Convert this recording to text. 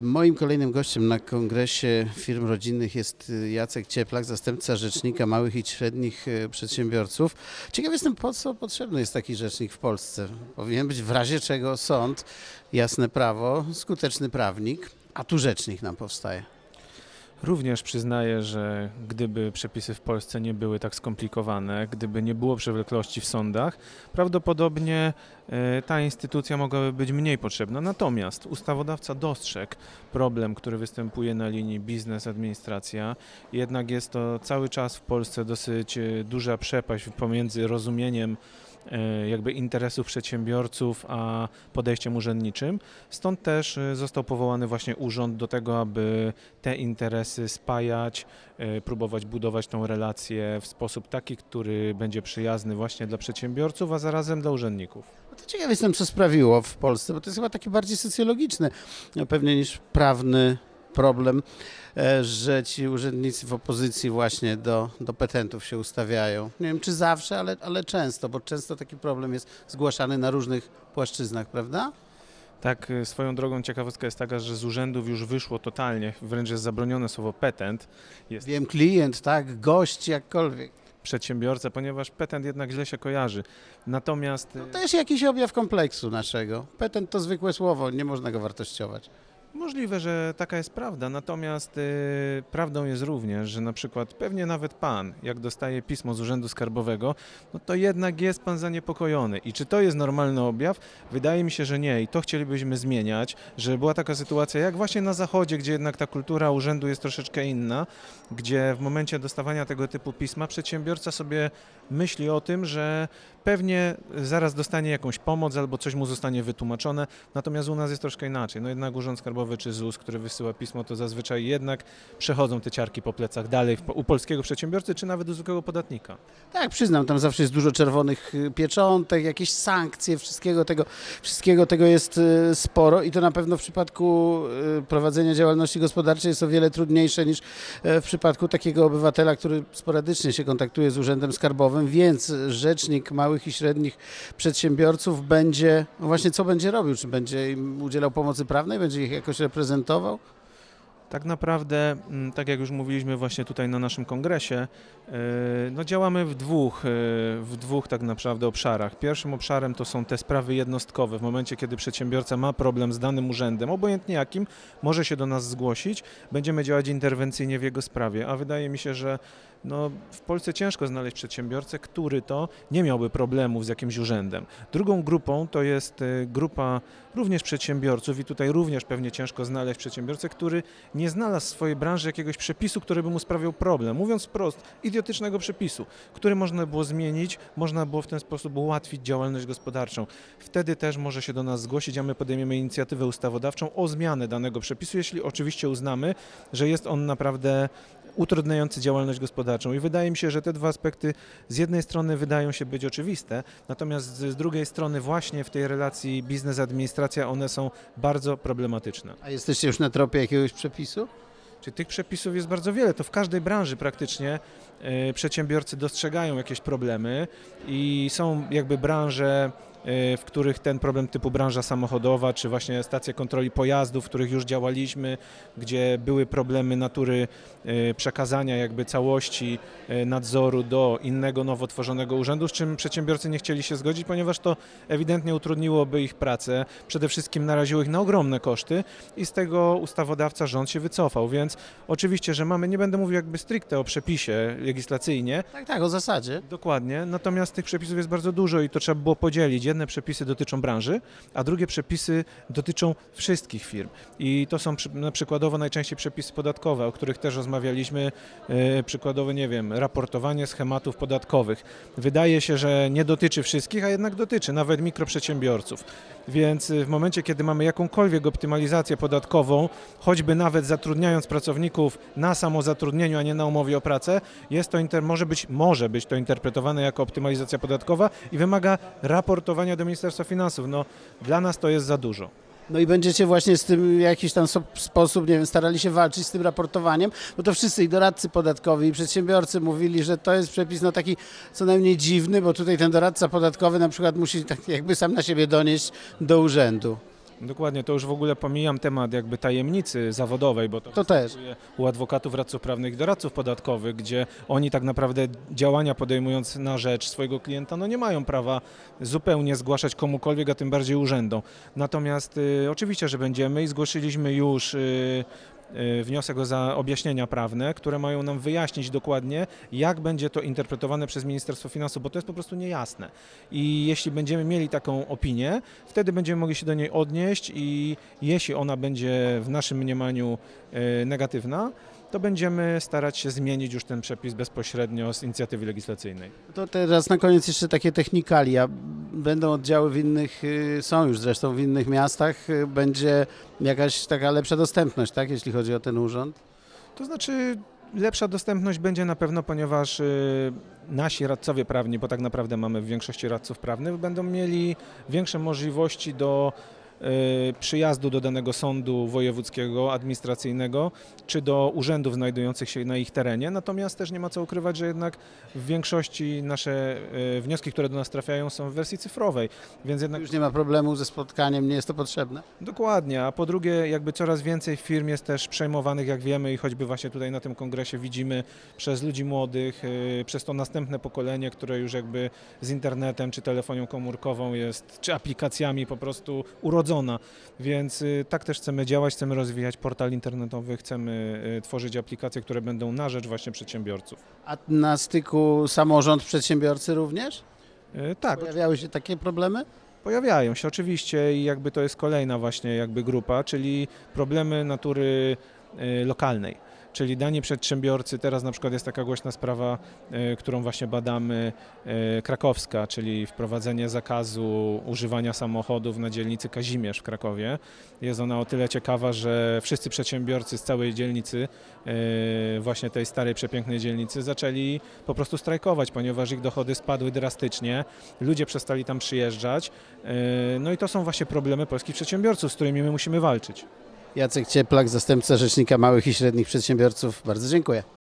Moim kolejnym gościem na kongresie firm rodzinnych jest y, Jacek Cieplak, zastępca rzecznika małych i średnich y, przedsiębiorców. Ciekaw jestem, po co potrzebny jest taki rzecznik w Polsce. Powinien być w razie czego sąd, jasne prawo, skuteczny prawnik, a tu rzecznik nam powstaje. Również przyznaję, że gdyby przepisy w Polsce nie były tak skomplikowane, gdyby nie było przewlekłości w sądach, prawdopodobnie e, ta instytucja mogłaby być mniej potrzebna. Natomiast ustawodawca dostrzegł problem, który występuje na linii biznes-administracja. Jednak jest to cały czas w Polsce dosyć e, duża przepaść pomiędzy rozumieniem jakby interesów przedsiębiorców, a podejściem urzędniczym. Stąd też e, został powołany właśnie urząd do tego, aby te interesy spajać, e, próbować budować tą relację w sposób taki, który będzie przyjazny właśnie dla przedsiębiorców, a zarazem dla urzędników. No to ciekaw jestem, co sprawiło w Polsce, bo to jest chyba taki bardziej socjologiczny pewnie niż prawny problem, e, że ci urzędnicy w opozycji właśnie do, do petentów się ustawiają. Nie wiem, czy zawsze, ale, ale często, bo często taki problem jest zgłaszany na różnych płaszczyznach, prawda? Tak, e, swoją drogą ciekawostka jest taka, że z urzędów już wyszło totalnie, wręcz jest zabronione słowo petent. Jest Wiem, klient, tak, gość, jakkolwiek. przedsiębiorca, ponieważ petent jednak źle się kojarzy. Natomiast e, To jest jakiś objaw kompleksu naszego. Petent to zwykłe słowo, nie można go wartościować. Możliwe, że taka jest prawda, natomiast y, prawdą jest również, że na przykład pewnie nawet pan, jak dostaje pismo z Urzędu Skarbowego, no to jednak jest pan zaniepokojony. I czy to jest normalny objaw? Wydaje mi się, że nie i to chcielibyśmy zmieniać, że była taka sytuacja jak właśnie na Zachodzie, gdzie jednak ta kultura urzędu jest troszeczkę inna, gdzie w momencie dostawania tego typu pisma przedsiębiorca sobie myśli o tym, że pewnie zaraz dostanie jakąś pomoc albo coś mu zostanie wytłumaczone, natomiast u nas jest troszkę inaczej. No jednak Urząd Skarbowy czy ZUS, który wysyła pismo, to zazwyczaj jednak przechodzą te ciarki po plecach dalej u polskiego przedsiębiorcy, czy nawet u zwykłego podatnika. Tak, przyznam, tam zawsze jest dużo czerwonych y, pieczątek, jakieś sankcje, wszystkiego tego, wszystkiego tego jest y, sporo i to na pewno w przypadku y, prowadzenia działalności gospodarczej jest o wiele trudniejsze niż e, w przypadku takiego obywatela, który sporadycznie się kontaktuje z Urzędem Skarbowym, więc rzecznik małych i średnich przedsiębiorców będzie, no właśnie co będzie robił? Czy będzie im udzielał pomocy prawnej, będzie ich reprezentował? Tak naprawdę, mm, tak jak już mówiliśmy właśnie tutaj na naszym kongresie, yy, no działamy w dwóch, yy, w dwóch tak naprawdę obszarach. Pierwszym obszarem to są te sprawy jednostkowe. W momencie, kiedy przedsiębiorca ma problem z danym urzędem, obojętnie jakim, może się do nas zgłosić. Będziemy działać interwencyjnie w jego sprawie, a wydaje mi się, że no, w Polsce ciężko znaleźć przedsiębiorcę, który to nie miałby problemów z jakimś urzędem. Drugą grupą to jest y, grupa również przedsiębiorców i tutaj również pewnie ciężko znaleźć przedsiębiorcę, który nie znalazł w swojej branży jakiegoś przepisu, który by mu sprawiał problem. Mówiąc wprost, idiotycznego przepisu, który można było zmienić, można było w ten sposób ułatwić działalność gospodarczą. Wtedy też może się do nas zgłosić, a my podejmiemy inicjatywę ustawodawczą o zmianę danego przepisu, jeśli oczywiście uznamy, że jest on naprawdę utrudniający działalność gospodarczą. I wydaje mi się, że te dwa aspekty z jednej strony wydają się być oczywiste, natomiast z drugiej strony właśnie w tej relacji biznes-administracja one są bardzo problematyczne. A jesteście już na tropie jakiegoś przepisu? Czyli tych przepisów jest bardzo wiele. To w każdej branży praktycznie e, przedsiębiorcy dostrzegają jakieś problemy i są jakby branże, w których ten problem typu branża samochodowa, czy właśnie stacje kontroli pojazdów, w których już działaliśmy, gdzie były problemy natury e, przekazania jakby całości e, nadzoru do innego nowo tworzonego urzędu, z czym przedsiębiorcy nie chcieli się zgodzić, ponieważ to ewidentnie utrudniłoby ich pracę, przede wszystkim naraziło ich na ogromne koszty i z tego ustawodawca rząd się wycofał, więc oczywiście, że mamy, nie będę mówił jakby stricte o przepisie legislacyjnie, Tak, tak, o zasadzie. dokładnie, natomiast tych przepisów jest bardzo dużo i to trzeba było podzielić. Jedne przepisy dotyczą branży, a drugie przepisy dotyczą wszystkich firm i to są na przykładowo najczęściej przepisy podatkowe, o których też rozmawialiśmy, e, przykładowo, nie wiem, raportowanie schematów podatkowych. Wydaje się, że nie dotyczy wszystkich, a jednak dotyczy, nawet mikroprzedsiębiorców. Więc y, w momencie, kiedy mamy jakąkolwiek optymalizację podatkową, choćby nawet zatrudniając pracowników na samozatrudnieniu, a nie na umowie o pracę, jest to inter, może, być, może być to interpretowane jako optymalizacja podatkowa i wymaga raportowania do Ministerstwa Finansów. No, dla nas to jest za dużo. No i będziecie właśnie z tym w jakiś tam sposób, nie wiem, starali się walczyć z tym raportowaniem, bo to wszyscy i doradcy podatkowi, i przedsiębiorcy mówili, że to jest przepis no taki co najmniej dziwny, bo tutaj ten doradca podatkowy na przykład musi tak jakby sam na siebie donieść do urzędu. Dokładnie, to już w ogóle pomijam temat jakby tajemnicy zawodowej, bo to, To też. u adwokatów, radców prawnych i doradców podatkowych, gdzie oni tak naprawdę działania podejmując na rzecz swojego klienta, no nie mają prawa zupełnie zgłaszać komukolwiek, a tym bardziej urzędom. Natomiast y, oczywiście, że będziemy i zgłosiliśmy już y, wniosek o za objaśnienia prawne, które mają nam wyjaśnić dokładnie, jak będzie to interpretowane przez Ministerstwo Finansów, bo to jest po prostu niejasne. I jeśli będziemy mieli taką opinię, wtedy będziemy mogli się do niej odnieść i jeśli ona będzie w naszym mniemaniu e, negatywna, to będziemy starać się zmienić już ten przepis bezpośrednio z inicjatywy legislacyjnej. To teraz na koniec jeszcze takie technikalia. Będą oddziały w innych, y, są już zresztą w innych miastach, y, będzie jakaś taka lepsza dostępność, tak, jeśli chodzi o ten urząd? To znaczy lepsza dostępność będzie na pewno, ponieważ y, nasi radcowie prawni, bo tak naprawdę mamy w większości radców prawnych, będą mieli większe możliwości do przyjazdu do danego sądu wojewódzkiego, administracyjnego, czy do urzędów znajdujących się na ich terenie. Natomiast też nie ma co ukrywać, że jednak w większości nasze y, wnioski, które do nas trafiają, są w wersji cyfrowej, więc jednak Już nie ma problemu ze spotkaniem, nie jest to potrzebne. Dokładnie, a po drugie jakby coraz więcej firm jest też przejmowanych, jak wiemy i choćby właśnie tutaj na tym kongresie widzimy przez ludzi młodych, yy, przez to następne pokolenie, które już jakby z internetem czy telefonią komórkową jest, czy aplikacjami po prostu urodzona, więc yy, tak też chcemy działać, chcemy rozwijać portal internetowy, chcemy yy, tworzyć aplikacje, które będą na rzecz właśnie przedsiębiorców. A na styku samorząd, przedsiębiorcy również? Yy, Tak, Pojawiały się takie problemy? Pojawiają się oczywiście i jakby to jest kolejna właśnie jakby grupa, czyli problemy natury y, lokalnej. Czyli dani przedsiębiorcy, teraz na przykład jest taka głośna sprawa, y, którą właśnie badamy, y, krakowska, czyli wprowadzenie zakazu używania samochodów na dzielnicy Kazimierz w Krakowie. Jest ona o tyle ciekawa, że wszyscy przedsiębiorcy z całej dzielnicy, y, właśnie tej starej, przepięknej dzielnicy, zaczęli po prostu strajkować, ponieważ ich dochody spadły drastycznie, ludzie przestali tam przyjeżdżać. No i to są właśnie problemy polskich przedsiębiorców, z którymi my musimy walczyć. Jacek Cieplak, zastępca Rzecznika Małych i Średnich Przedsiębiorców. Bardzo dziękuję.